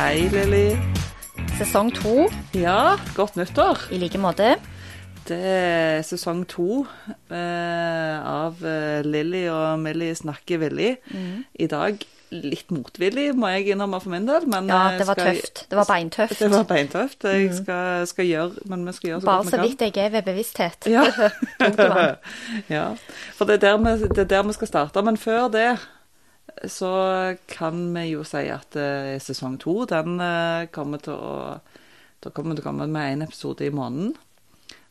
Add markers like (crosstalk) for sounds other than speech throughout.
Hei, Lilly. Sesong to Ja, godt nyttår. i like måte. Det er sesong to eh, av eh, Lilly og Millie snakker villig. I dag litt motvillig, må jeg innrømme for min del. Men Ja, eh, det var skal- tøft. Det var beintøft. Det var beintøft. Jeg skal, skal gjøre, men vi skal gjøre så Bare godt vi kan. Bare så vidt jeg er ved bevissthet. Ja. (laughs) (laughs) Ja. For det er, der vi, det er der vi skal starte. Men før det så kan vi jo si at eh, sesong to den eh, kommer til å Da kommer det komme med én episode i måneden.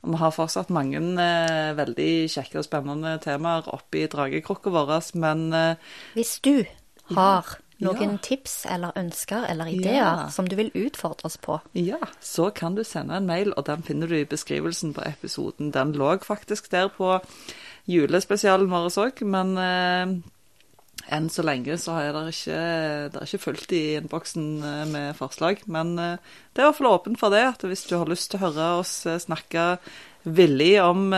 Og vi har fortsatt mange eh, veldig kjekke og spennende temaer oppi dragekrukka vår, men eh, Hvis du har Ja. noen tips eller ønsker eller ideer Ja. som du vil utfordre oss på, ja, så kan du sende en mail, og den finner du i beskrivelsen på episoden. Den lå faktisk der på julespesialen vår òg, men eh, enn så lenge så har det ikke, det ikke fullt i innboksen eh, med forslag. Men eh, det er i hvert fall åpent for det, at hvis du har lyst til å høre oss eh, snakke villig om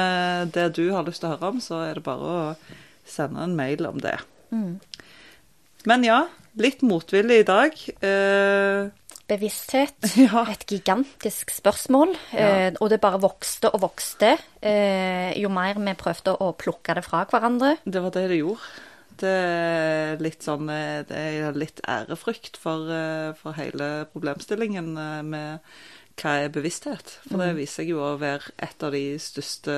det du har lyst til å høre om, så er det bare å sende en mail om det. Men ja, litt motvillig i dag. Eh, bevissthet, (laughs) Ja. et gigantisk spørsmål, Ja. eh, og det bare vokste og vokste eh, jo mer vi prøvde å plukke det fra hverandre. Det var det det gjorde. Er litt sånn eh, Det er litt ærefrykt for, eh, for hele problemstillingen eh, med hva er bevissthet. For det viser seg jo å være et av de største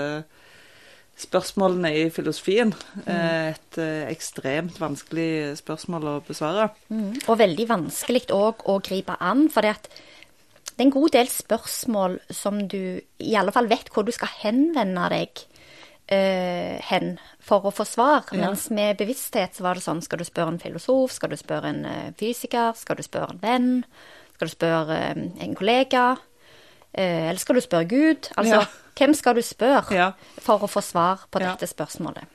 spørsmålene i filosofien. Eh, Et eh, ekstremt vanskelig spørsmål å besvare. Og veldig vanskelig òg å gripe an, for det er en god del spørsmål som du i alle fall vet hvor du skal henvende deg eh, hen for å få svar. Ja. Mens med bevissthet så var det sånn skal du spørre en filosof, skal du spørre en eh, fysiker, skal du spørre en venn, skal du spørre eh, en kollega, eh, eller skal du spørre Gud? Altså, Ja. hvem skal du spørre Ja. for å få svar på Ja. dette spørsmålet?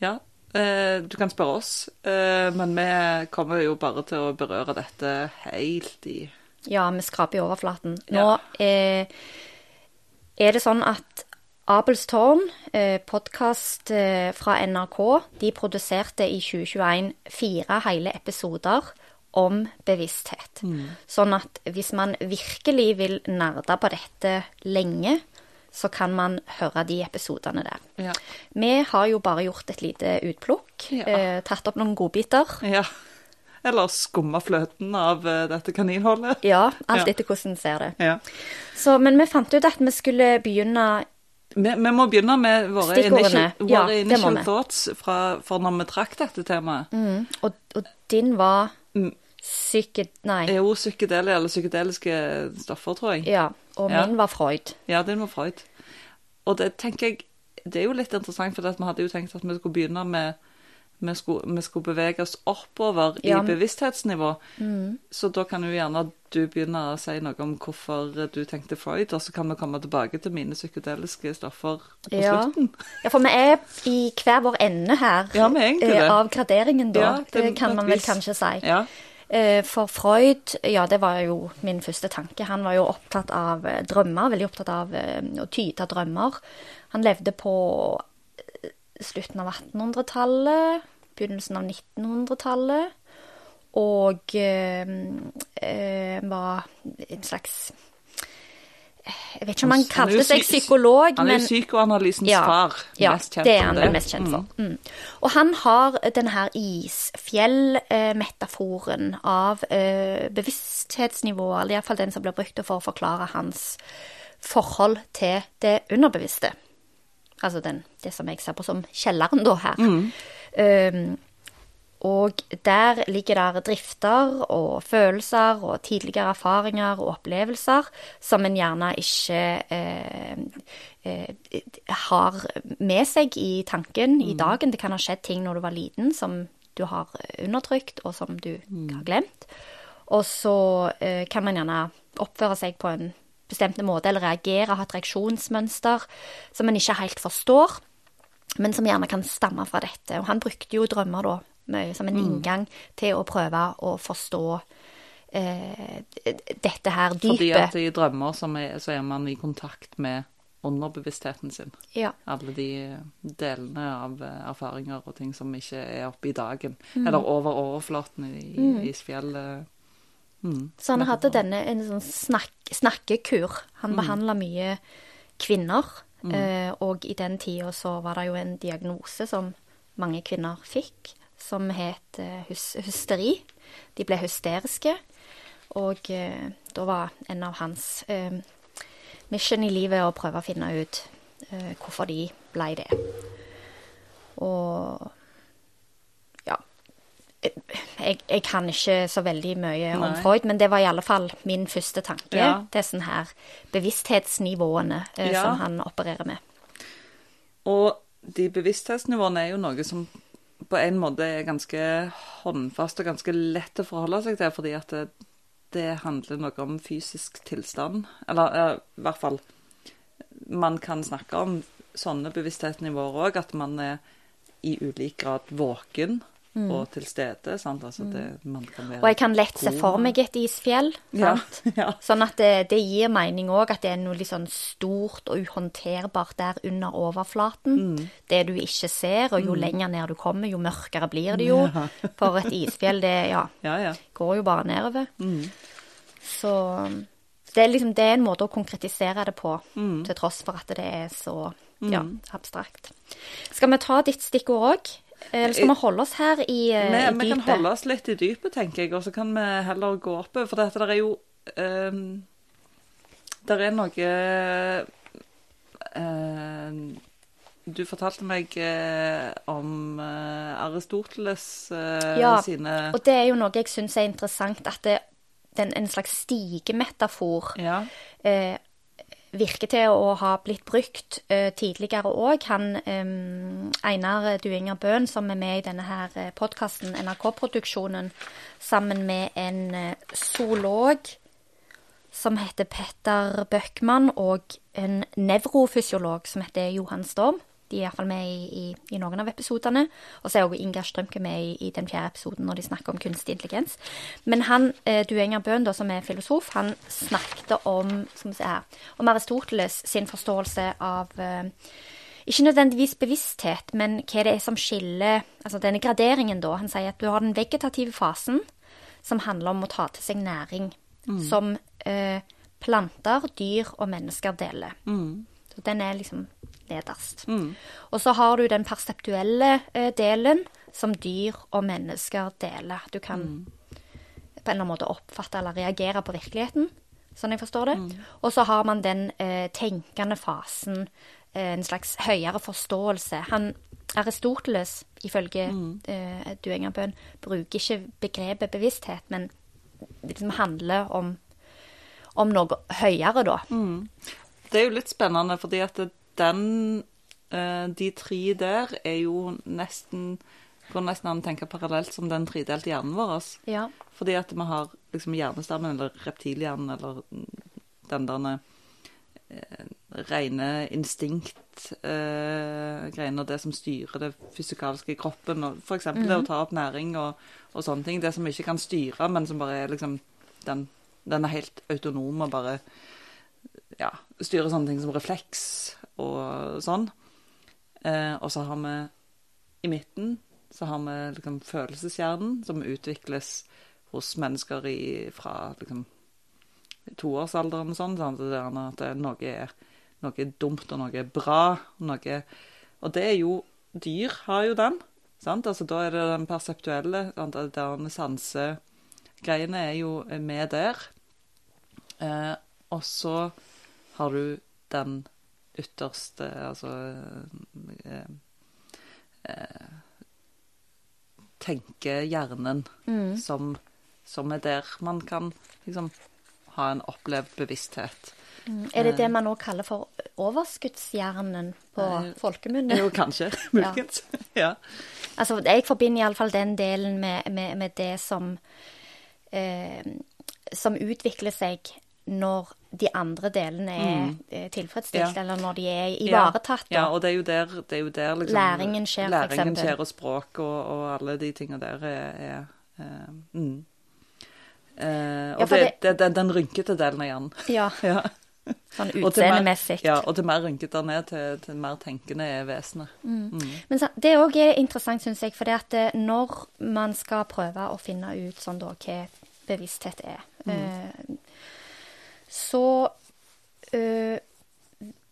Ja, eh, du kan spørre oss, eh, men vi kommer jo bare til å berøre dette helt i Ja, vi skraper i overflaten. Nå Ja. eh, er det sånn at Abelstårn, eh, podkast eh, fra NRK, de produserte i 2021 fire hele episoder om bevissthet. Sånn at hvis man virkelig vil nerde på dette lenge, så kan man høre de episodene der. Ja. Vi har jo bare gjort et lite utplukk, Ja. eh, tatt opp noen godbiter. Ja. Eller skumma fløten av eh, dette kaninhullet. Ja, alt etter hvordan en ser det. Ja. Så, men vi fant ut at vi skulle begynne Vi, vi må begynne med våre Stikkordene. initial, Ja, våre det initial thoughts fra, for når vi trakk dette temaet. Og, og din var Mm. psyke... Nei. Jo psykedelia eller psykedeliske stoffer, tror jeg. Ja. Og Ja. min var Freud. Ja, din var Freud. Og det tenker jeg Det er jo litt interessant, for vi hadde jo tenkt at vi skulle begynne med Vi skulle, vi skulle bevege oss oppover Ja. i bevissthetsnivå. Så da kan jo gjerne du begynne å si noe om hvorfor du tenkte Freud, og så kan vi komme tilbake til mine psykedeliske stoffer på Ja. slutten. Ja, for vi er i hver vår ende her Ja, eh, av graderingen, da. Ja, det, det- kan man vel kanskje si. Ja. Eh, For Freud, ja, det var jo min første tanke. Han var jo opptatt av eh, drømmer, veldig opptatt av å tyde drømmer. Han levde på slutten av 1800-tallet, begynnelsen av 1900-tallet, og eh, eh, var en slags Jeg vet ikke om han kalte seg psykolog, psykolog, Han er jo psykoanalysens ja, far. Ja, det er han vel mest kjent for. Mm. Og han har denne isfjell-metaforen av eh, bevissthetsnivået, eller iallfall den som blir brukt for å forklare hans forhold til det underbevisste. Altså den, det som jeg ser på som kjelleren, da, her. Um, og der ligger der drifter og følelser og tidligere erfaringer og opplevelser som en gjerne ikke eh, eh, har med seg i tanken i dagen. Det kan ha skjedd ting når du var liten som du har undertrykt, og som du har glemt. Og så eh, kan man gjerne oppføre seg på en bestemt måte, eller reagere, ha et reaksjonsmønster som man ikke helt forstår men som gjerne kan stamme fra dette. Og han brukte jo drømmer da mye som en inngang til å prøve å forstå eh, dette her dypet. Fordi at i drømmer så er, så er man i kontakt med underbevisstheten sin. Ja. Alle de delene av eh, erfaringer og ting som ikke er oppe i dagen. Mm. Eller over overflaten i, mm. isfjellet. Så han hadde denne en sånn snak, snakkekur. Han behandla mye kvinner. Eh, og i den tida så var det jo en diagnose som mange kvinner fikk, som het eh, hus hysteri. De ble hysteriske. Og eh, da var en av hans eh, mission i livet å prøve å finne ut eh, hvorfor de ble det. Og jeg, jeg kan ikke så veldig mye om Nei. Freud, men det var i alle fall min første tanke. Ja. Det er sånn her bevissthetsnivåene eh, Ja. som han opererer med. Og de bevissthetsnivåene er jo noe som på en måte er ganske håndfast og ganske lett å forholde seg til, fordi at det, det handler noe om fysisk tilstand. Eller eh, i hvert fall Man kan snakke om sånne bevissthetsnivåer òg, at man er i ulik grad våken og til stede. Sant? Altså det, man kan være Og jeg kan lett se for meg et isfjell. Ja, (laughs) ja. Sånn at det, det gir mening òg at det er noe litt sånn stort og uhåndterbart der under overflaten. Mm. Det du ikke ser, og jo lenger ned du kommer, jo mørkere blir det jo. For et isfjell, det ja, (laughs) Ja, ja. går jo bare nedover. Mm. Så det er liksom det er en måte å konkretisere det på, Mm. til tross for at det er så ja, abstrakt. Skal vi ta ditt stikkord òg? Eller skal vi holde oss her i, eh, Vi, i vi kan holde oss litt i dypet, tenker jeg, og så kan vi heller gå opp For dette der er jo um, Der er noe uh, Du fortalte meg eh, om eh, Aristoteles eh, Ja, sine Og det er jo noe jeg syns er interessant, at det, den, en slags stigemetafor Ja. Virker til å ha blitt brukt uh, tidligere òg. Han eh, Einar Duinger Bøhn, som er med i denne her eh, podkasten, NRK-produksjonen, sammen med en eh, zoolog som heter Petter Bøckmann, og en nevrofysiolog som heter Johan Storm. De er iallfall med i, i, i noen av episodene. Og så er også Ingar Strømke med i, i den fjerde episoden når de snakker om kunstig intelligens. Men han, eh, Duenger Bøhn, som er filosof, han snakket om, skal vi se her, om Aristoteles sin forståelse av eh, ikke nødvendigvis bevissthet, men hva det er som skiller Altså denne graderingen, da. Han sier at du har den vegetative fasen, som handler om å ta til seg næring. Som eh, planter, dyr og mennesker deler. Så den er liksom nederst. Og så har du den perseptuelle eh, delen, som dyr og mennesker deler. Du kan på en eller annen måte oppfatte eller reagere på virkeligheten, sånn jeg forstår det. Og så har man den eh, tenkende fasen, eh, en slags høyere forståelse. Han, Aristoteles, ifølge eh, Duenger Bøhn, bruker ikke begrepet bevissthet, men liksom handler om, om noe høyere, da. Det er jo litt spennende, fordi at den eh, De tre der er jo nesten Går nesten an å tenke parallelt som den tredelte hjernen vår. Ja. Fordi at vi har liksom hjernestammen, eller reptilhjernen, eller den der eh, rene instinkt-greiene, og det som styrer det fysikalske i kroppen. og F.eks. det å ta opp næring og, og sånne ting. Det som vi ikke kan styre, men som bare er liksom Den, den er helt autonom og bare ja, styrer sånne ting som refleks og sånn. Eh, og så har vi i midten så har vi liksom følelseshjernen, som utvikles hos mennesker i, fra liksom toårsalderen og sånn. sånn det er at noe er, noe er dumt, og noe er bra. Noe, og det er jo Dyr har jo den. Sant? Altså, da er det den perseptuelle. Sant? at Den sansegreiene er jo med der. Eh, og så har du den ytterste Altså eh, eh, Tenkehjernen som, som er der man kan liksom ha en opplevd bevissthet. Er det det man nå kaller for overskuddshjernen på Eh, folkemunne? Jo, kanskje. (laughs) Muligens. (laughs) Ja. Altså, jeg forbinder iallfall den delen med, med, med det som eh, Som utvikler seg når de andre delene er mm. tilfredsstilt, Ja. eller når de er ivaretatt. Ja, ja, og det er jo der, det er jo der liksom, Læringen skjer, læringen for skjer, og språk og, og alle de tingene der er, er eh, mm. Eh, og Ja, det, det- det, er den rynkete delen av hjernen. (laughs) Ja, Ja. sånn utseendemessig. Ja, og til mer rynket der er, til, til mer tenkende er vesenet. Men så, det òg er interessant, syns jeg, for det at eh, når man skal prøve å finne ut sånn da hva bevissthet er, Eh, så øh,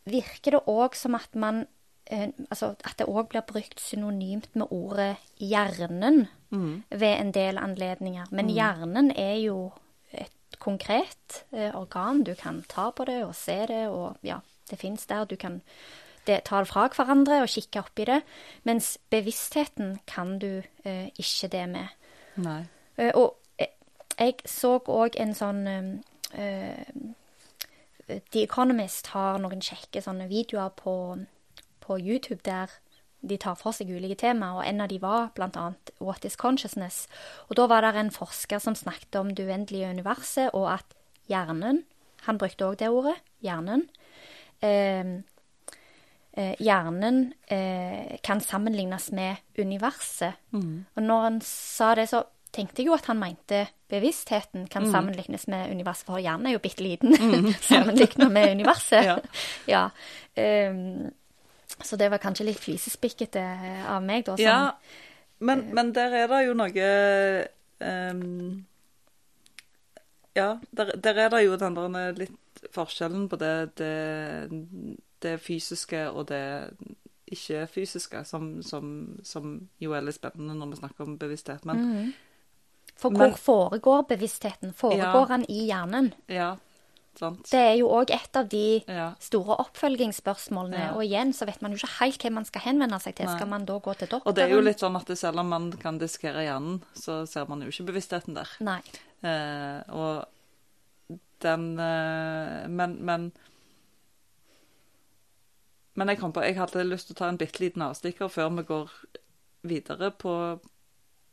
virker det òg som at man øh, Altså at det òg blir brukt synonymt med ordet hjernen ved en del anledninger. Men hjernen er jo et konkret øh, organ. Du kan ta på det og se det, og ja, det fins der. Du kan det, ta det fra hverandre og kikke oppi det. Mens bevisstheten kan du ikke det med. Nei. Og jeg så òg en sånn The Economist har noen kjekke sånne videoer på, på YouTube der de tar for seg ulike temaer, og en av de var annet What is consciousness? Og da var det en forsker som snakket om det uendelige universet, og at hjernen Han brukte òg det ordet, hjernen. Eh, eh, hjernen eh, kan sammenlignes med universet. Og når han sa det, så tenkte jeg jo at han mente bevisstheten kan sammenlignes med universet, for hjernen er jo bitte liten (laughs) sammenlignet med universet. Ja. (laughs) ja. Um, så det var kanskje litt flisespikkete av meg, da. Som, Ja, men, men der er det jo noe um, Ja, der, der er det jo den der litt forskjellen på det, det, det fysiske og det ikke-fysiske, som, som, som jo er litt spennende når vi snakker om bevissthet. Men For hvor Men- foregår bevisstheten? Foregår han i hjernen? ja, sant. Det er jo òg et av de store oppfølgingsspørsmålene. Og igjen så vet man jo ikke helt hvem man skal henvende seg til. Nei. Skal man da gå til doktoren? Og det er jo litt sånn at selv om man kan diskere hjernen, så ser man jo ikke bevisstheten der. Nei. Eh, og den eh, Men, men Men jeg kom på Jeg hadde lyst til å ta en bitte liten avstikker før vi går videre på,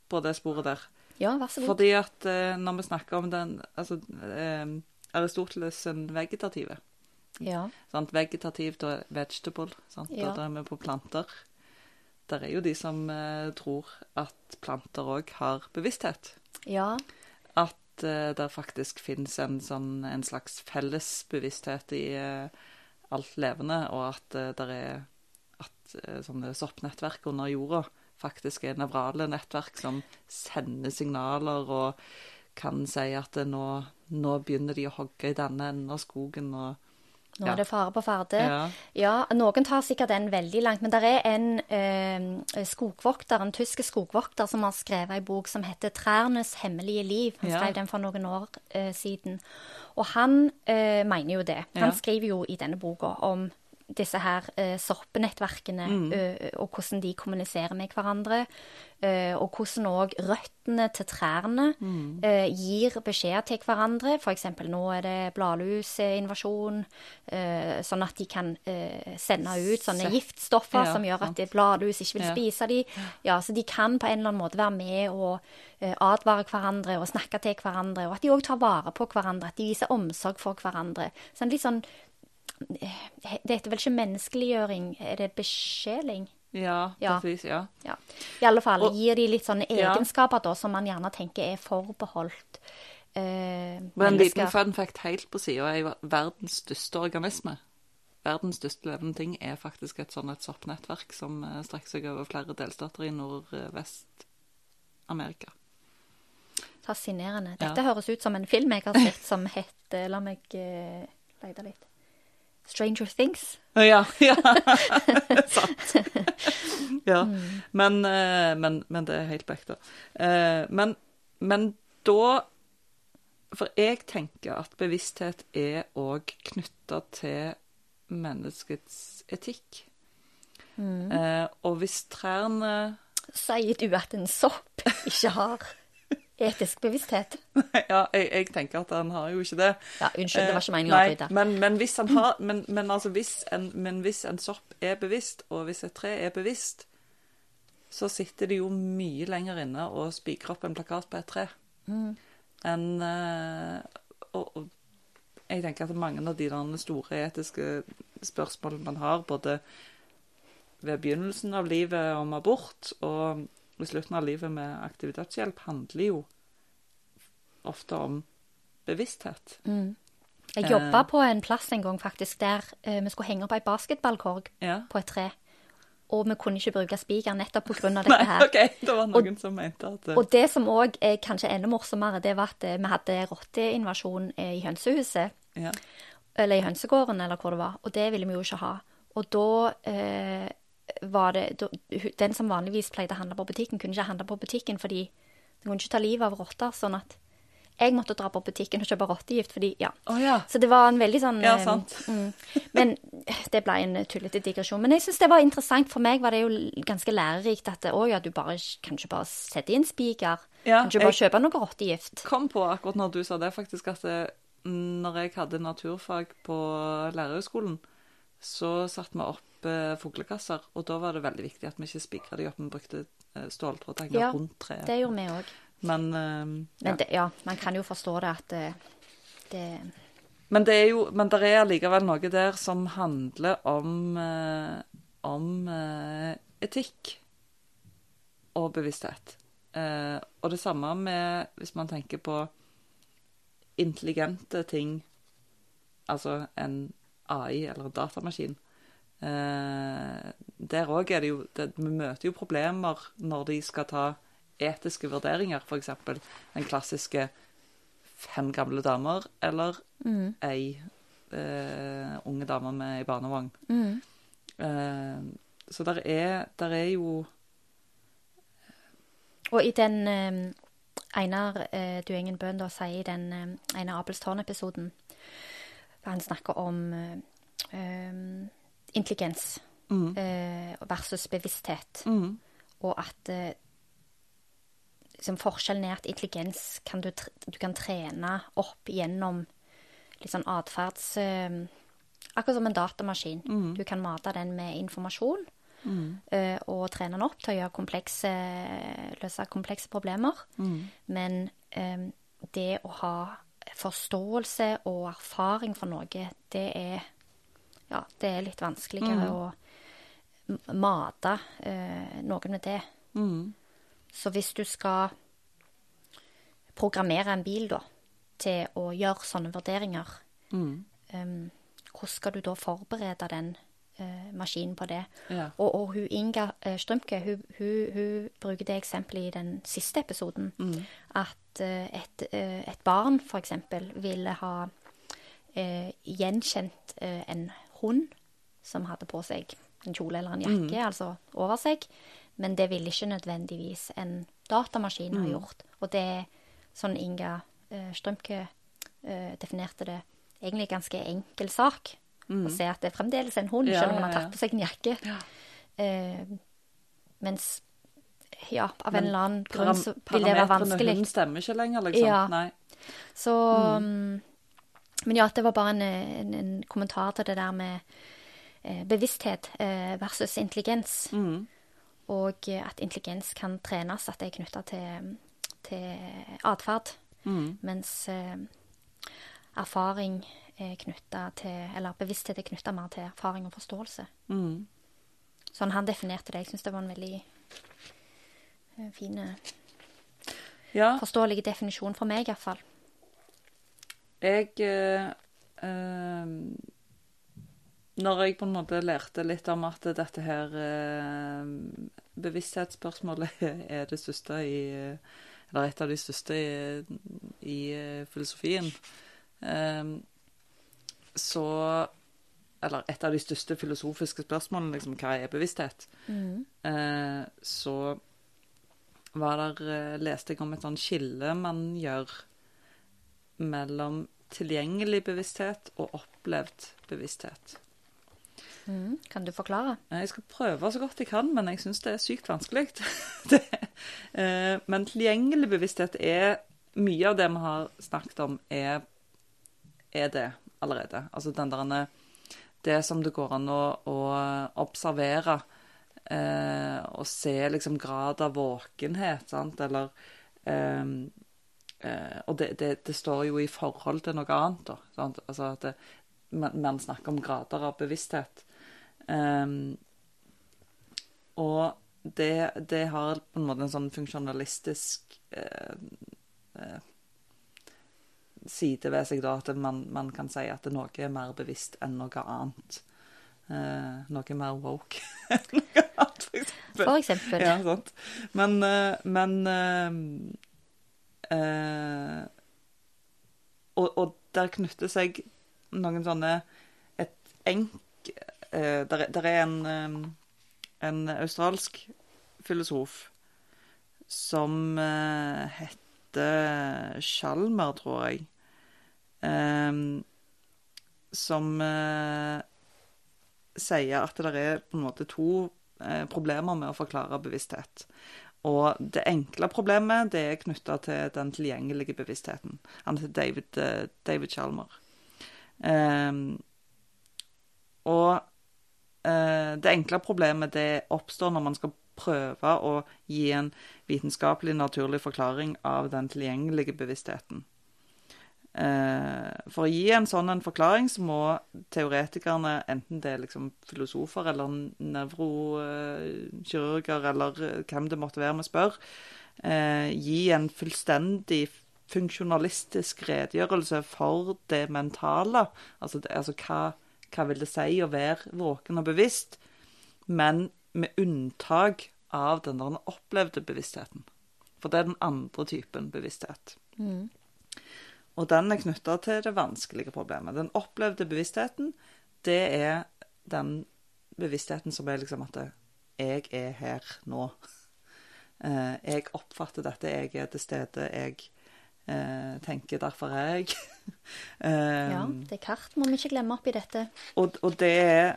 på det sporet der. Ja, vær så god. Fordi at eh, når vi snakker om den Altså eh, Aristoteles vegetative. Ja. Sant? Vegetativt og vegetable. Sant? Ja. Da er vi på planter. Der er jo de som eh, tror at planter òg har bevissthet. ja. At eh, det faktisk finnes en, sånn, en slags felles bevissthet i eh, alt levende, og at uh, det er at eh, sånne soppnettverk under jorda faktisk er nevrale nettverk som sender signaler og kan si at nå, nå begynner de å hogge i denne enden av skogen. og Nå er det fare på ferde. Ja. Ja, noen tar sikkert den veldig langt, men det er en eh, skogvokter, en tysk skogvokter, som har skrevet en bok som heter 'Trærnes hemmelige liv'. Han Ja. skrev den for noen år eh, siden. Og han eh, mener jo det. Han Ja. skriver jo i denne boka om disse her eh, sorpenettverkene, Mm. og hvordan de kommuniserer med hverandre. og hvordan òg røttene til trærne Mm. gir beskjed til hverandre. F.eks. nå er det bladlusinvasjon, sånn at de kan sende ut sånne Sett- giftstoffer Ja, som gjør at bladlus ikke vil Ja. spise de. Ja, Så de kan på en eller annen måte være med og advare hverandre og snakke til hverandre, og at de òg tar vare på hverandre, at de viser omsorg for hverandre. Sånn litt sånn Det heter vel ikke menneskeliggjøring, er det besjeling? Ja, Ja. et ja. Ja. I alle fall Og- gir de litt sånne Ja. egenskaper da, som man gjerne tenker er forbeholdt eh, Men en liten fun fact helt på sida er jo verdens største organisme, verdens største levende ting, er faktisk et sånn et soppnettverk som eh, strekker seg over flere delstater i Nordvest-Amerika. Fascinerende. Ja. Dette høres ut som en film jeg har sett som heter La meg uh, lete litt. Stranger Things. Ja, ja. (laughs) (laughs) Sant. (laughs) ja. Men, eh, men, men det er helt back, da. Eh, Men, men da For jeg tenker at bevissthet er òg knytta til menneskets etikk. Mm. og hvis trærne Sier du at en sopp ikke har etisk bevissthet? (laughs) Ja, jeg, jeg tenker at han har jo ikke det. Ja, unnskyld, det var ikke meningen å Nei, avbryte. Men, men hvis han har men, men altså hvis en, men hvis en sopp er bevisst, og hvis et tre er bevisst, så sitter de jo mye lenger inne og spikrer opp en plakat på et tre. Mm. Enn eh, og, og jeg tenker at mange av de store etiske spørsmålene man har, både ved begynnelsen av livet om abort og i slutten av livet med aktiv dødshjelp, handler jo ofte om bevissthet. Jeg Eh. på en plass en gang faktisk der eh, vi skulle henge opp ei basketballkorg Ja. på et tre. og vi kunne ikke bruke spiker nettopp pga. (laughs) Dette her. Nei, OK. Det var noen som mente at Det... Og det som òg er kanskje enda morsommere, det var at eh, vi hadde rotteinvasjon eh, i hønsehuset. ja. Eller i hønsegården, eller hvor det var. Og det ville vi jo ikke ha. Og da eh, var det Den som vanligvis pleide å handle på butikken, kunne ikke handle på butikken fordi hun kunne ikke ta livet av rotter. Sånn at jeg måtte dra på butikken og kjøpe rottegift fordi Ja. Oh, ja. Så det var en veldig sånn Ja, eh, sant. Mm, men det ble en tullete digresjon. Men jeg syns det var interessant. For meg var det jo ganske lærerikt at å ja, du bare kan ikke bare sette inn spiker. Ja, kan ikke bare kjøpe noe rottegift. kom på akkurat når du sa det, faktisk, at det, når jeg hadde naturfag på lærerhøgskolen, så satte vi opp eh, fuglekasser, og da var det veldig viktig at vi ikke spikra de opp, vi brukte eh, ståltråd Ja, rundt treet. Det gjorde vi òg. Men, eh, Men ja. det, ja, man kan jo forstå det at det, det men det er jo Men det er allikevel noe der som handler om, eh, om eh, etikk og bevissthet. Eh, og det samme med hvis man tenker på intelligente ting, altså en AI eller datamaskin. Eh, der òg er det jo det, Vi møter jo problemer når de skal ta etiske vurderinger, f.eks. den klassiske fem gamle damer eller mm, ei eh, unge dame med ei barnevogn. mm, Eh, så der er, der er jo Og i den um, Einar uh, Duengen Bøhn sier i den um, Einar Abelstårn-episoden han snakker om um, intelligens mm, uh, versus bevissthet, mm, og at uh, liksom forskjellen er at intelligens kan du, du kan trene opp gjennom litt sånn atferds... Uh, akkurat som en datamaskin. Mm. Du kan mate den med informasjon. mm, og trene den opp til å gjøre komplekse, løse komplekse problemer. mm, Men um, det å ha forståelse og erfaring for noe, det er Ja, det er litt vanskeligere Mm. å mate eh, noen med det. mm, Så hvis du skal programmere en bil da, til å gjøre sånne vurderinger, mm, em, hvordan skal du da forberede den eh, maskinen på det? ja. Og, og hun Inga eh, Strømke, hun, hun, hun bruker det eksempelet i den siste episoden. Mm. At eh, et, eh, et barn f.eks. ville ha eh, gjenkjent eh, en hund som hadde på seg en kjole eller en jakke, altså over seg. Men det ville ikke nødvendigvis en datamaskin ha gjort. Og det er sånn Inga eh, Strømke eh, definerte det, egentlig ganske enkel sak. Å se at det er fremdeles en hund, Ja, selv om han har tatt på seg en jakke. Ja. Eh, mens ja, av en eller annen grunn så vil det være vanskelig. hun stemmer ikke lenger, liksom. Ja. Nei. Så mm, Men ja, det var bare en, en, en kommentar til det der med eh, bevissthet eh, versus intelligens. Mm. Og eh, at intelligens kan trenes, at det er knytta til, til atferd. Mm. Mens eh, erfaring er knytta til Eller bevissthet er knytta mer til erfaring og forståelse. Mm. Sånn han definerte det. Jeg syns det var en veldig fin, eh, Ja, forståelig definisjon for meg, iallfall. jeg eh, eh, Når jeg på en måte lærte litt om at dette her eh, bevissthetsspørsmålet (laughs) er det største i Eller et av de største i, i eh, filosofien, eh, så Eller et av de største filosofiske spørsmålene, liksom, hva er bevissthet? Eh, så var der, eh, leste jeg om et sånn skille man gjør mellom tilgjengelig bevissthet og opplevd bevissthet. Mm. Kan du forklare? Eh, Jeg skal prøve så godt jeg kan, men jeg syns det er sykt vanskelig. (laughs) Eh, men tilgjengelig bevissthet er Mye av det vi har snakket om, er, er det allerede. Altså den der Det som det går an å, å observere eh, og se liksom grad av våkenhet, sant, eller eh, Og det, det, det står jo i forhold til noe annet, da. Sant? Altså at det, man, man snakker om grader av bevissthet. Og det, det har på en måte en sånn funksjonalistisk eh, eh, side ved seg, da, at man, man kan si at noe er mer bevisst enn noe annet. Eh, noe mer woke enn (laughs) noe annet, for eksempel. For eksempel. Ja, sant. Men, eh, men eh, eh, og, og der knytter seg noen sånne Et enk... Eh, der, er- der er en, en australsk filosof som heter Sjalmer, tror jeg. Um, som sier at det er på en måte to eh, problemer med å forklare bevissthet. Og det enkle problemet det er knytta til den tilgjengelige bevisstheten. Han heter David, eh, David Chalmer. Um, og uh, det enkle problemet det oppstår når man skal prøve å gi en vitenskapelig, naturlig forklaring av den tilgjengelige bevisstheten. Eh, for å gi en sånn en forklaring, så må teoretikerne, enten det er liksom filosofer eller nevrokirurger eller eh, hvem det måtte være vi spør, eh, gi en fullstendig funksjonalistisk redegjørelse for det mentale. Altså, det, altså hva, hva vil det si å være våken og bevisst, men med unntak av den der opplevde bevisstheten. For det er den andre typen bevissthet. Mm. Og den er knytta til det vanskelige problemet. Den opplevde bevisstheten, det er den bevisstheten som er liksom at jeg er her nå. (laughs) Eh, jeg oppfatter dette, jeg er til stede, jeg eh, tenker derfor er jeg. (laughs) Eh, Ja, kart må vi ikke glemme oppi dette. og, og det er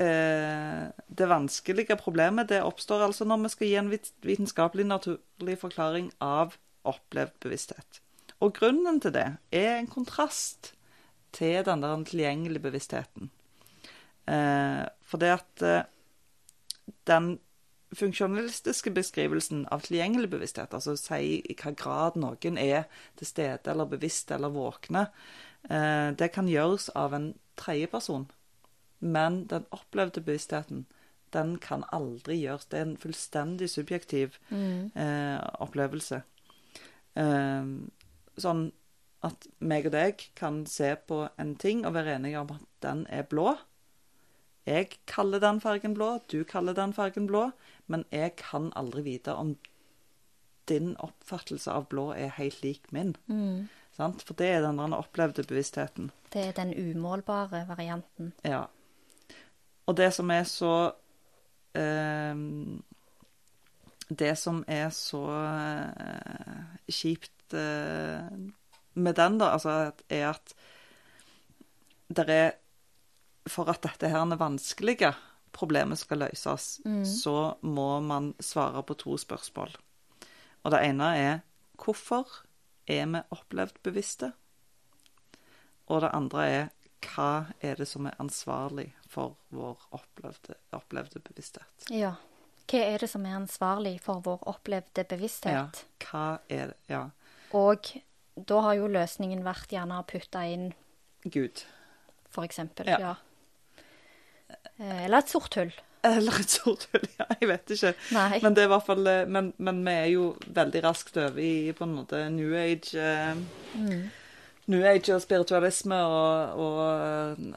eh, Det vanskelige problemet det oppstår altså når vi skal gi en vitenskapelig naturlig forklaring av opplevd bevissthet. Og grunnen til det er en kontrast til den der tilgjengelige bevisstheten. Eh, for det at eh, den funksjonalistiske beskrivelsen av tilgjengelig bevissthet, altså si i hva grad noen er til stede eller bevisst eller våkne, eh, det kan gjøres av en tredjeperson. Men den opplevde bevisstheten, den kan aldri gjøres. Det er en fullstendig subjektiv eh, opplevelse. Sånn at meg og deg kan se på en ting og være enige om at den er blå. Jeg kaller den fargen blå, du kaller den fargen blå, men jeg kan aldri vite om din oppfattelse av blå er helt lik min. Sant? For det er den der opplevde bevisstheten. Det er den umålbare varianten. Ja. Og det som er så eh, Det som er så eh, kjipt eh, med den, da, altså, at- er at det er For at dette her er vanskelige problemet skal løses, så må man svare på to spørsmål. Og det ene er hvorfor er vi opplevd bevisste? Og det andre er hva er det som er ansvarlig for vår opplevde, opplevde bevissthet? Ja. Hva er det som er ansvarlig for vår opplevde bevissthet? Ja, hva er det? Ja, Og da har jo løsningen vært gjerne å putte inn Gud. for eksempel. Ja. Ja. Eh, Eller et sort hull. Eller et sort hull, ja, jeg vet ikke. Nei. Men det er i hvert fall eh, Men, men vi er jo veldig raskt over i på en måte new age eh, Mm. New age og spiritualisme og, og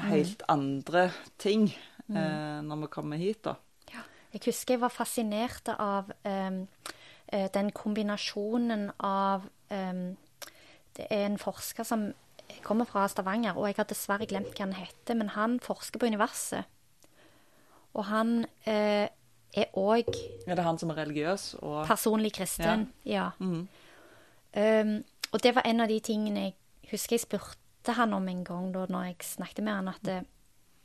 helt helt andre ting eh, når vi kommer hit, da. Ja. Jeg husker jeg var fascinert av eh, den kombinasjonen av em, Det er en forsker som kommer fra Stavanger, og jeg har dessverre glemt hva han heter, men han forsker på universet. Og han eh, er òg Er det han som er religiøs og personlig kristen. Ja. Mhm. Um, og det var en av de tingene jeg husker jeg spurte han om en gang da når jeg snakket med han, at det,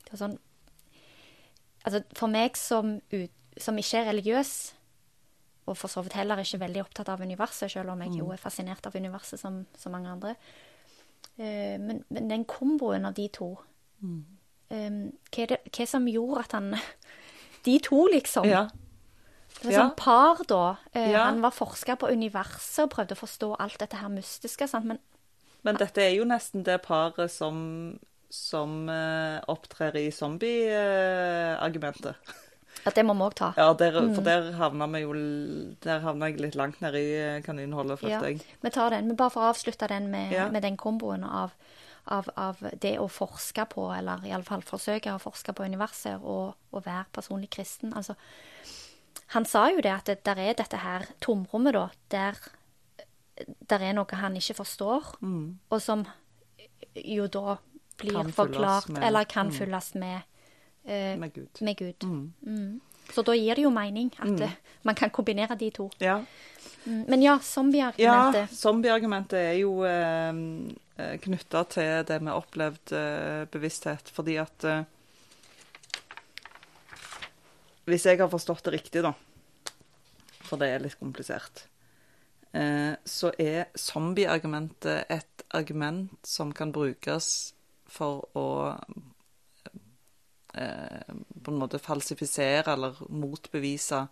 det var sånn Altså, for meg som, som ikke er religiøs, og for så vidt heller ikke veldig opptatt av universet, selv om jeg jo er fascinert av universet som som mange andre, eh, men, men den komboen av de to um, hva, er det, hva som gjorde at han (laughs) De to, liksom. Ja. Det var Ja. sånn par, da. Eh, Ja. Han var forsker på universet og prøvde å forstå alt dette her mystiske. Sant? Men Men dette er jo nesten det paret som, som eh, opptrer i zombie-argumentet. At det må vi òg ta. ja, der, for der havna vi jo Der havna jeg litt langt nede i eh, kaninholdet, følte Ja, jeg. Vi tar den. Men bare for å avslutte den med, Ja. med den komboen av, av, av det å forske på, eller iallfall forsøke å forske på universet og, og være personlig kristen. Altså, han sa jo det at det der er dette her tomrommet, da, der der er noe han ikke forstår, og som jo da blir forklart, med- eller kan mm. fylles med, eh, Med Gud. med Gud. Mm. Så da gir det jo mening at mm. man kan kombinere de to. Ja. Mm. Men ja, Ja, zombieargumentet. zombieargumentet er jo eh, knytta til det med opplevd eh, bevissthet, fordi at eh, Hvis jeg har forstått det riktig, da, for det er litt komplisert, eh, så er zombieargumentet et argument som kan brukes for å eh, på en måte falsifisere eller motbevise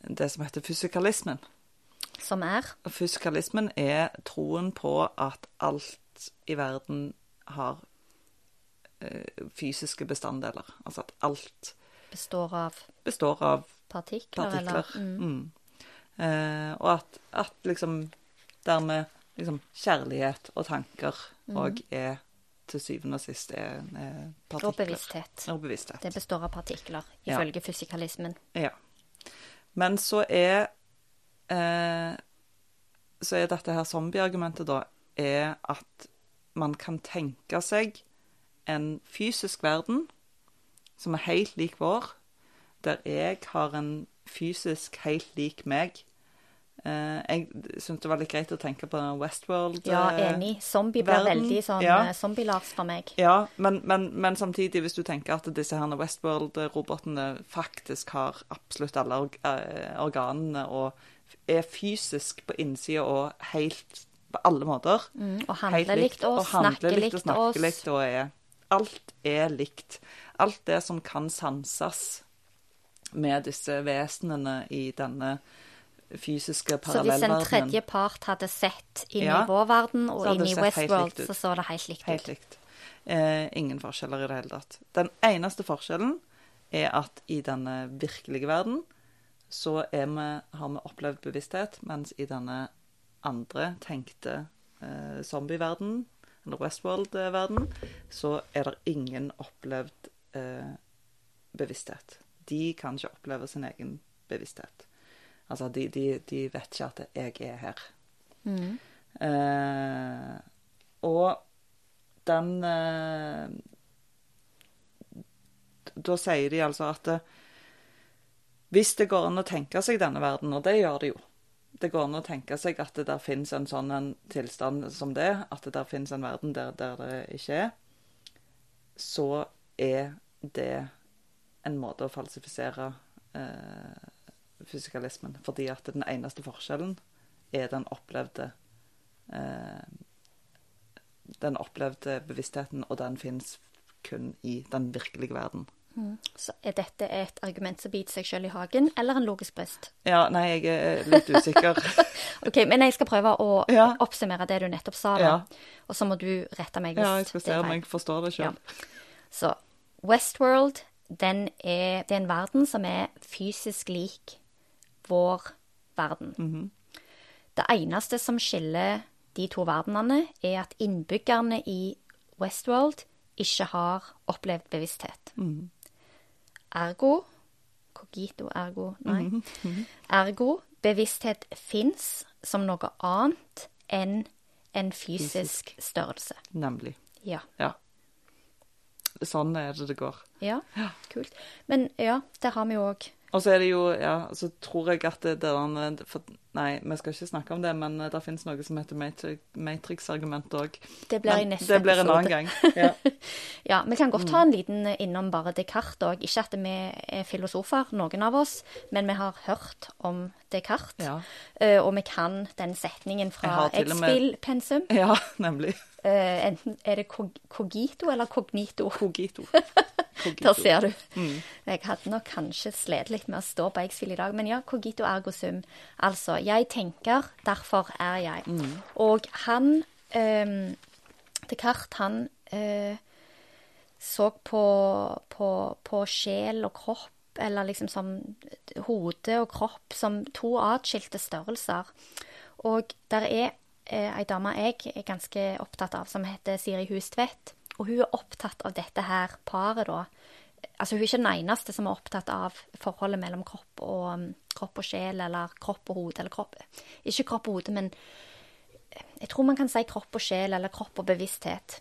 det som heter fysikalismen. Som er Fysikalismen er troen på at alt i verden har eh, fysiske bestanddeler. Altså at alt består av består av partikler, partikler. eller mm. Mm. Eh, og at, at liksom dermed liksom kjærlighet og tanker òg er til syvende og sist er, er partikler. Og bevissthet. Og bevissthet. Det består av partikler, Ja. ifølge fysikalismen. Ja. Men så er eh, Så er dette her zombieargumentet, da, er at man kan tenke seg en fysisk verden som er helt lik vår, der jeg har en fysisk helt lik meg. Eh, jeg syntes det var litt greit å tenke på Westworld. Ja, eh, enig. Zombie blir veldig sånn Ja. eh, zombie-Lars for meg. Ja, men, men, men samtidig, hvis du tenker at disse her Westworld-robotene faktisk har absolutt alle org organene og er fysisk på innsida og helt på alle måter Mm, og handler likt oss, og handler snakker likt likt og snakker oss. likt og er Alt er likt. Alt det som kan sanses med disse vesenene i denne fysiske parallellverdenen. Så hvis en tredje part hadde sett inn Ja, i vår verden og inn i Westworld, så så det helt likt Helt ut. likt. Eh, ingen forskjeller i det hele tatt. Den eneste forskjellen er at i denne virkelige verden så vi, har vi opplevd bevissthet, mens i denne andre tenkte eh, zombie-verden, eller Westworld-verden, så er det ingen opplevd eh, bevissthet. De kan ikke oppleve sin egen bevissthet. Altså, de, de, de vet ikke at 'jeg er her'. Mm. Eh, og den eh, Da sier de altså at eh, hvis det går an å tenke seg denne verden, og det gjør det jo Det går an å tenke seg at det der finnes en sånn en tilstand som det, at det der finnes en verden der, der det ikke er, så er det en måte å falsifisere eh, fysikalismen. Fordi at den eneste forskjellen er den opplevde eh, Den opplevde bevisstheten, og den fins kun i den virkelige verden. Så er dette et argument som biter seg selv i hagen, eller en logisk brist? Ja, nei, jeg er litt usikker. (laughs) Ok, men jeg skal prøve å Ja. oppsummere det du nettopp sa. Ja. Og så må du rette meg hvis ja, jeg skal se er om jeg forstår det Ja. sjøl. Så Westworld, den er, det er en verden som er fysisk lik vår verden. Mhm. Det eneste som skiller de to verdenene, er at innbyggerne i Westworld ikke har opplevd bevissthet. Mhm. Ergo Cogito ergo Nei. Mhm. Ergo bevissthet fins som noe annet enn en fysisk størrelse. Nemlig. Ja. Ja. Sånn er det det går. Ja, kult. Men ja, der har vi jo òg Og så er det jo, ja, så tror jeg at det der for, Nei, vi skal ikke snakke om det, men det finnes noe som heter Matrix-argument òg. Det blir i neste Det blir en annen gang. Ja. (laughs) Ja, vi kan Mm. godt ta en liten innom bare Descartes òg. Ikke at vi er filosofer, noen av oss, men vi har hørt om Descartes. Ja. Eh, og vi kan den setningen fra et spillpensum. ja, nemlig. Eh, enten er det cog cogito eller cognito. Cogito. (laughs) Cogito. Der ser du. Mm. Jeg hadde nok kanskje slet litt med å stå på X-Fill i dag, men ja, cogito ergo sum. Altså, jeg tenker, derfor er jeg. Mm. Og han um, Descartes, han uh, så på, på, på sjel og kropp, eller liksom som hode og kropp, som to atskilte størrelser. Og der er eh, ei dame jeg er ganske opptatt av, som heter Siri Hustvedt. Og hun er opptatt av dette her paret, da. Altså, hun er ikke den eneste som er opptatt av forholdet mellom kropp og, um, kropp og sjel, eller kropp og hode, eller kropp Ikke kropp og hode, men jeg tror man kan si kropp og sjel, eller kropp og bevissthet.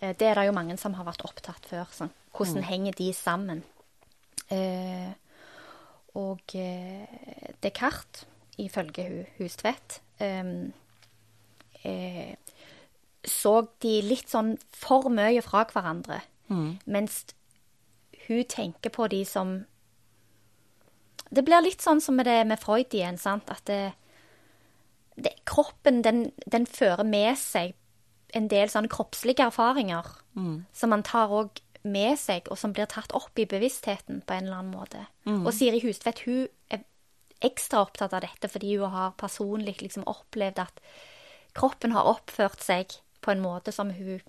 Eh, det er det jo mange som har vært opptatt før. Sånn. Hvordan Mm. henger de sammen? Eh, og eh, Descartes, ifølge hun, Hustvedt, eh, eh, så de litt sånn for mye fra hverandre. Mens hun tenker på de som Det blir litt sånn som med det med Freud igjen, sant? At det, det, kroppen, den, den fører med seg en del sånne kroppslige erfaringer som man tar òg med seg, og som blir tatt opp i bevisstheten på en eller annen måte. Og Siri Hustvedt hun er ekstra opptatt av dette fordi hun har personlig liksom opplevd at kroppen har oppført seg på en måte som hun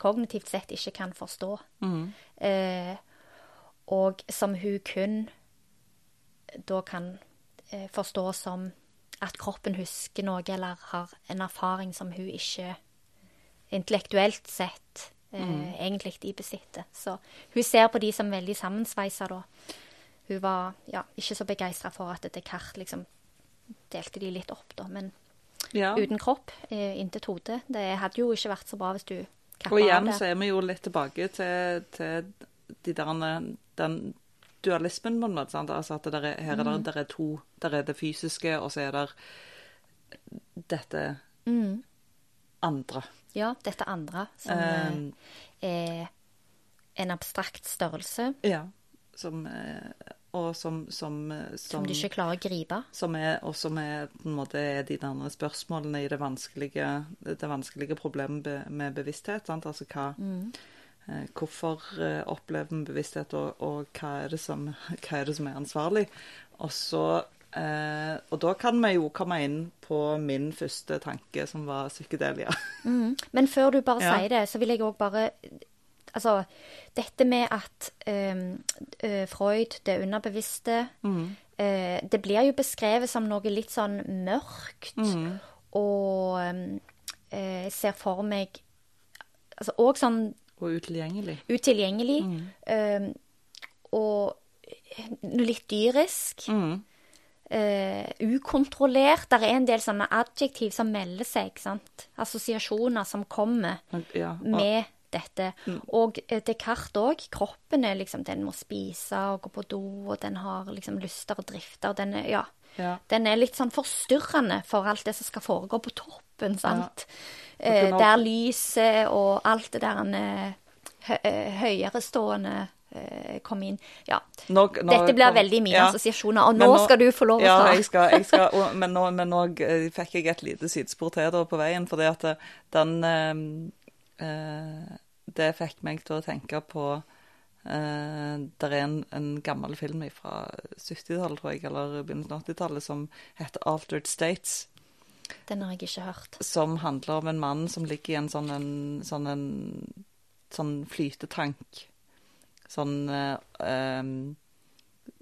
kognitivt sett ikke kan forstå. Eh, og som hun kun da kan eh, forstå som at kroppen husker noe, eller har en erfaring som hun ikke intellektuelt sett eh, egentlig de besitter. Så hun ser på de som veldig sammensveisa, da. Hun var ja, ikke så begeistra for at Descartes liksom delte de litt opp, da. Men Ja. uten kropp, eh, intet hode. Det hadde jo ikke vært så bra hvis du kappa Og igjen så er vi jo litt tilbake til, til de der, den dualismen, på en måte. Sant? Altså at det der er, her er Mm. det, der er to. Der er det fysiske, og så er det dette Mm. andre. Ja, dette andre, som eh, Um, er en abstrakt størrelse ja. Som, eh, og som, som, som, som du ikke klarer å gripe. som er, og som er på en måte de andre spørsmålene i det vanskelige, det vanskelige problemet be- med bevissthet. Sant? Altså hva, eh, hvorfor eh, opplever vi bevissthet, og, og hva, er som, (laughs) hva er det som er ansvarlig? Og så eh, Og da kan vi jo komme inn på min første tanke, som var psykedelia. Men før du bare Ja. sier det, så vil jeg òg bare Altså, dette med at eh, Freud, det underbevisste eh, Det blir jo beskrevet som noe litt sånn mørkt, og ehm, eh, ser for meg Altså òg sånn Og utilgjengelig. utilgjengelig, ehm, og litt dyrisk. Uh, ukontrollert. Det er en del sånne adjektiv som melder seg, sant? assosiasjoner som kommer Ja, og, med dette. Og eh, Descartes òg. Kroppen er liksom Den må spise og gå på do, og den har liksom lyster og drifter. Den er, ja, Ja. den er litt sånn forstyrrende for alt det som skal foregå på toppen, sant. Og Eh, der lyset og alt det der hø eh, høyerestående kom inn. Ja. Nå- nå Dette blir veldig mine ja. assosiasjoner, og nå, nå, skal du få lov å ja, ta. Jeg skal, jeg skal, og, men nå, men nå fikk jeg et lite sidespor til da på veien, fordi at den Det fikk meg til å tenke på eh, Det er en, en gammel film fra 70-tallet, tror jeg, eller begynnelsen av 80-tallet, som heter Altered States. Den har jeg ikke hørt. Som handler om en mann som ligger i en sånn, en, sånn, en, sånn flytetank. Sånn eh, em,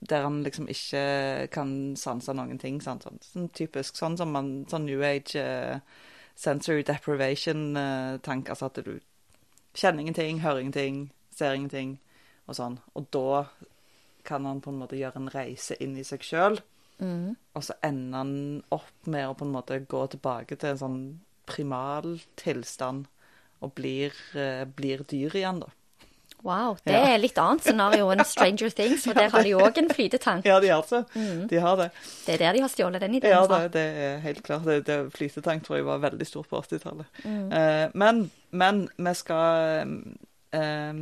Der han liksom ikke kan sanse noen ting. Sant? Sånn, sånn typisk sånn som man Sånn New Age eh, sensory deprivation-tank. altså at du kjenner ingenting, hører ingenting, ser ingenting og sånn. Og da kan han på en måte gjøre en reise inn i seg sjøl. Og så ender han opp med å på en måte gå tilbake til en sånn primal tilstand og blir, eh, blir dyr igjen, da. Wow, det Ja. er litt annet scenario enn Stranger Things, for der har de òg en flytetank. Ja, de har det. De har det. Det er der de har stjålet den ideen Ja, fra. det, det er helt klart. Det, det Flytetank tror jeg var veldig stort på 80-tallet. Eh, men, men vi skal eh,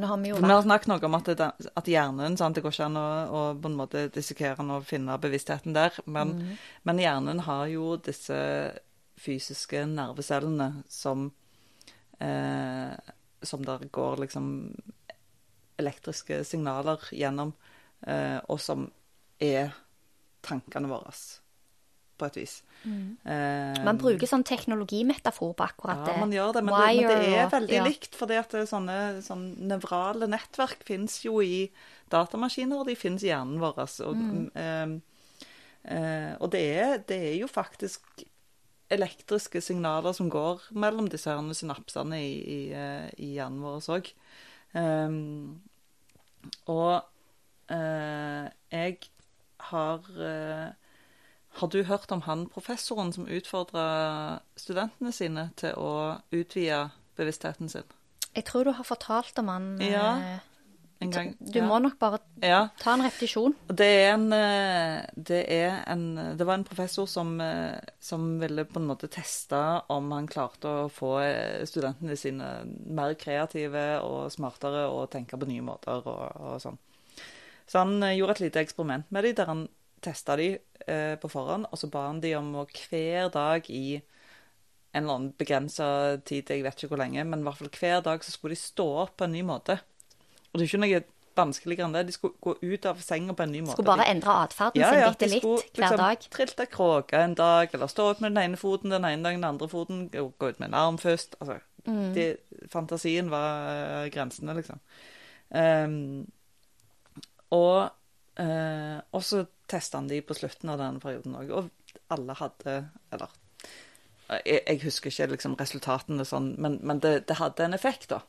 Nå har vi jo vært snakket noe om at, det, at hjernen sant, Det går ikke an å, å på en måte dissekere den og finne bevisstheten der. Men, men hjernen har jo disse fysiske nervecellene som eh, Som der går liksom elektriske signaler gjennom, eh, og som er tankene våre, på et vis. Eh, Man bruker sånn teknologimetafor på akkurat det. ja, man gjør det, men, det, men det er er og- veldig ja. likt. For det sånne, sånn nevrale nettverk fins jo i datamaskiner, og de fins i hjernen vår. Og, Mm. eh, eh, og det, er, det er jo faktisk elektriske signaler som går mellom disse her synapsene i, i, eh, i hjernen vår òg. Um, og uh, jeg har uh, Har du hørt om han professoren som utfordra studentene sine til å utvide bevisstheten sin? Jeg tror du har fortalt om han Ja, En gang. Du ja. må nok bare ja. ta en repetisjon. Det en eh, Det en Det var en professor som, eh, som ville på en måte teste om han klarte å få eh, studentene sine mer kreative og smartere og tenke på nye måter og, og sånn. Så han gjorde et lite eksperiment med dem, der han testa de på forhånd, og så ba han de om å hver dag i en eller annen begrensa tid, jeg vet ikke hvor lenge, men i hvert fall hver dag så skulle de stå opp på en ny måte. Og det er ikke noe vanskeligere enn det. De skulle gå ut av senga på en ny måte. Skulle bare endre atferden ja, sin ja, bitte litt skulle hver liksom dag. Trilte kråke en dag, eller stå opp med den ene foten den ene dagen, den andre foten, gå gå ut med en arm først. Altså, Mm. de, fantasien var eh, grensene, liksom. Um, og, uh, så testa han de på slutten av denne perioden òg, og alle hadde Eller jeg, jeg husker ikke liksom resultatene sånn, men, men det, det hadde en effekt, da.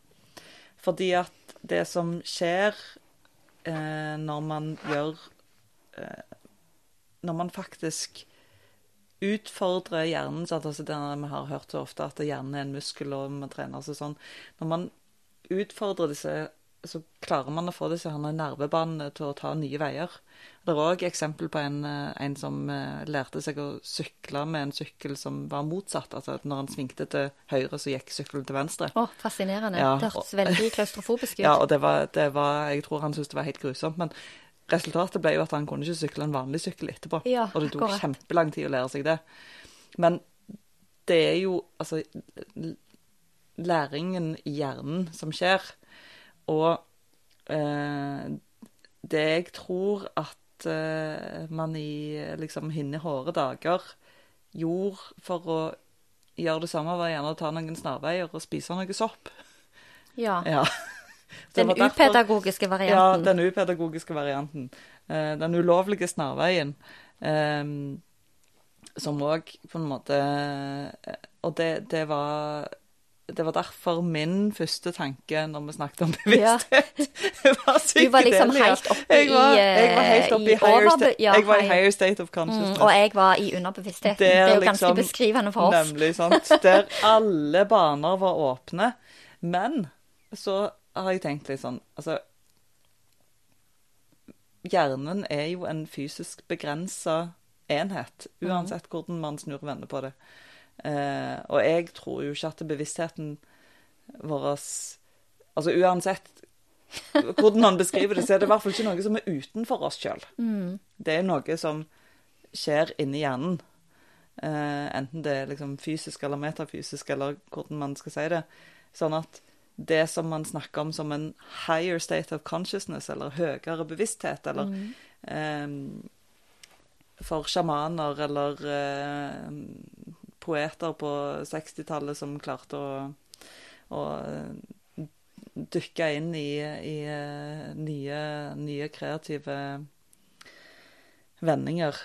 Fordi at det som skjer eh, når man gjør eh, Når man faktisk utfordrer hjernen sant? altså det Vi har hørt så ofte at hjernen er en muskel, og man trener seg sånn. Når man utfordrer disse, så klarer man å få disse nervebanene til å ta nye veier. Det er òg eksempel på en, eh, en som eh, lærte seg å sykle med en sykkel som var motsatt. Altså at når han svingte til høyre, så gikk sykkelen til venstre. Å, fascinerende. Ja, det hørtes veldig (laughs) klaustrofobisk ut. Ja, og det var, det var Jeg tror han syntes det var helt grusomt. Men resultatet ble jo at han kunne ikke sykle en vanlig sykkel etterpå. Ja, og det tok akkurat. kjempelang tid å lære seg det. Men det er jo altså læringen i hjernen som skjer. Og eh, det jeg tror at eh, man i liksom hinne hårde dager gjorde for å gjøre det samme, var gjerne å ta noen snarveier og spise noe sopp. Ja. (laughs) Ja. Den upedagogiske upedagogiske Ja, den upedagogiske varianten. Eh, den ulovlige snarveien. eh, som òg på en måte eh, Og det, det var det var derfor min første tanke når vi snakket om Ja. bevissthet, (laughs) (laughs) var Du var liksom helt oppe jeg var, i, Jeg var helt eh, oppe i, i higher, overbe- ja, jeg var i higher- state of consciousness. Mm, og jeg var i underbevisstheten. Der det er jo ganske liksom- beskrivende for oss. Nemlig, sant. Der (laughs) alle baner var åpne. Men så har jeg tenkt litt sånn Altså Hjernen er jo en fysisk begrensa enhet, uansett hvordan man snur og vender på det. Eh, og jeg tror jo ikke at bevisstheten vår Altså uansett hvordan man beskriver det, så er det i hvert fall ikke noe som er utenfor oss sjøl. Det er noe som skjer inni hjernen. Eh, enten det er liksom fysisk eller metafysisk, eller hvordan man skal si det. Sånn at det som man snakker om som en higher state of consciousness, eller høyere bevissthet, eller eh, For sjamaner eller eh, poeter på 60-tallet som klarte å, å eh, dykke inn i, i eh, nye, nye kreative vendinger.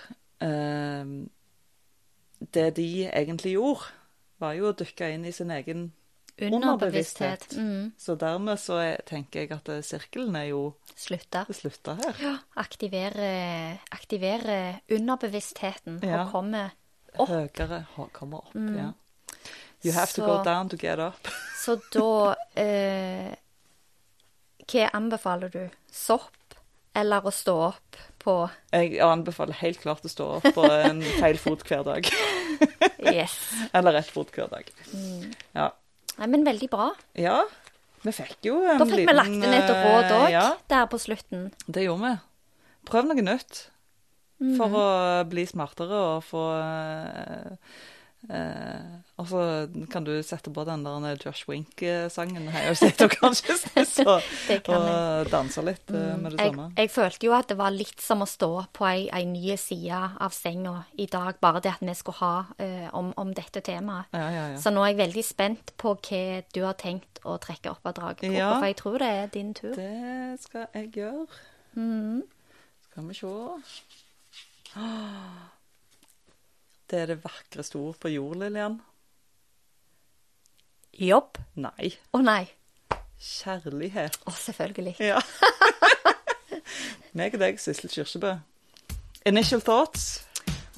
Eh, det de egentlig gjorde, var jo å dykke inn i sin egen Underbevissthet. Mm. Så dermed så er, tenker jeg at sirkelen er jo slutta, slutta her. Ja, aktivere, aktivere underbevisstheten Ja. og komme opp. Høyere kommer opp. Ja. You have to go down to get up. (laughs) Så da eh, Hva anbefaler du? Sopp eller å stå opp på Jeg anbefaler helt klart å stå opp på en (laughs) feil fot hver dag. Yes. (laughs) Eller rett fot hver dag. Ja. Nei, men veldig bra. ja. Vi fikk jo en liten Da fikk vi lagt inn et råd eh, òg, Ja, der på slutten. det gjorde vi. Prøv noe nytt. For å bli smartere og få eh, eh, Og så kan du sette på den der Josh Wink-sangen, her og sitte og, kanskje (laughs) kan jeg. og danse litt mm. med det Jeg, samme. jeg følte jo at det var litt som å stå på ei, ei ny side av senga i dag, bare det at vi skulle ha eh, om, om dette temaet. Ja, ja, ja. Så nå er jeg veldig spent på hva du har tenkt å trekke opp av dragkrok, Ja. for jeg tror det er din tur. Det skal jeg gjøre. Mm. Skal vi se (gasps) Det er det vakreste ord på jord, Lillian. Jobb? Nei. Å nei. Kjærlighet. Å, selvfølgelig. Ja. (laughs) Meg og deg, Sissel Kyrkjebø. Initial thoughts?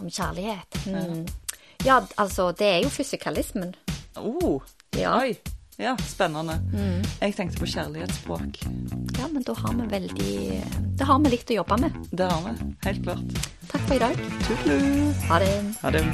Om kjærlighet. Mm. Ja, altså, det er jo fysikalismen. Oh, Ja. Oi. Ja, spennende. Jeg tenkte på kjærlighetsspråk. Ja, men da har vi veldig Da har vi litt å jobbe med. Det har vi. Helt klart. Takk for i dag. Tudelu. Ha det. Ha det.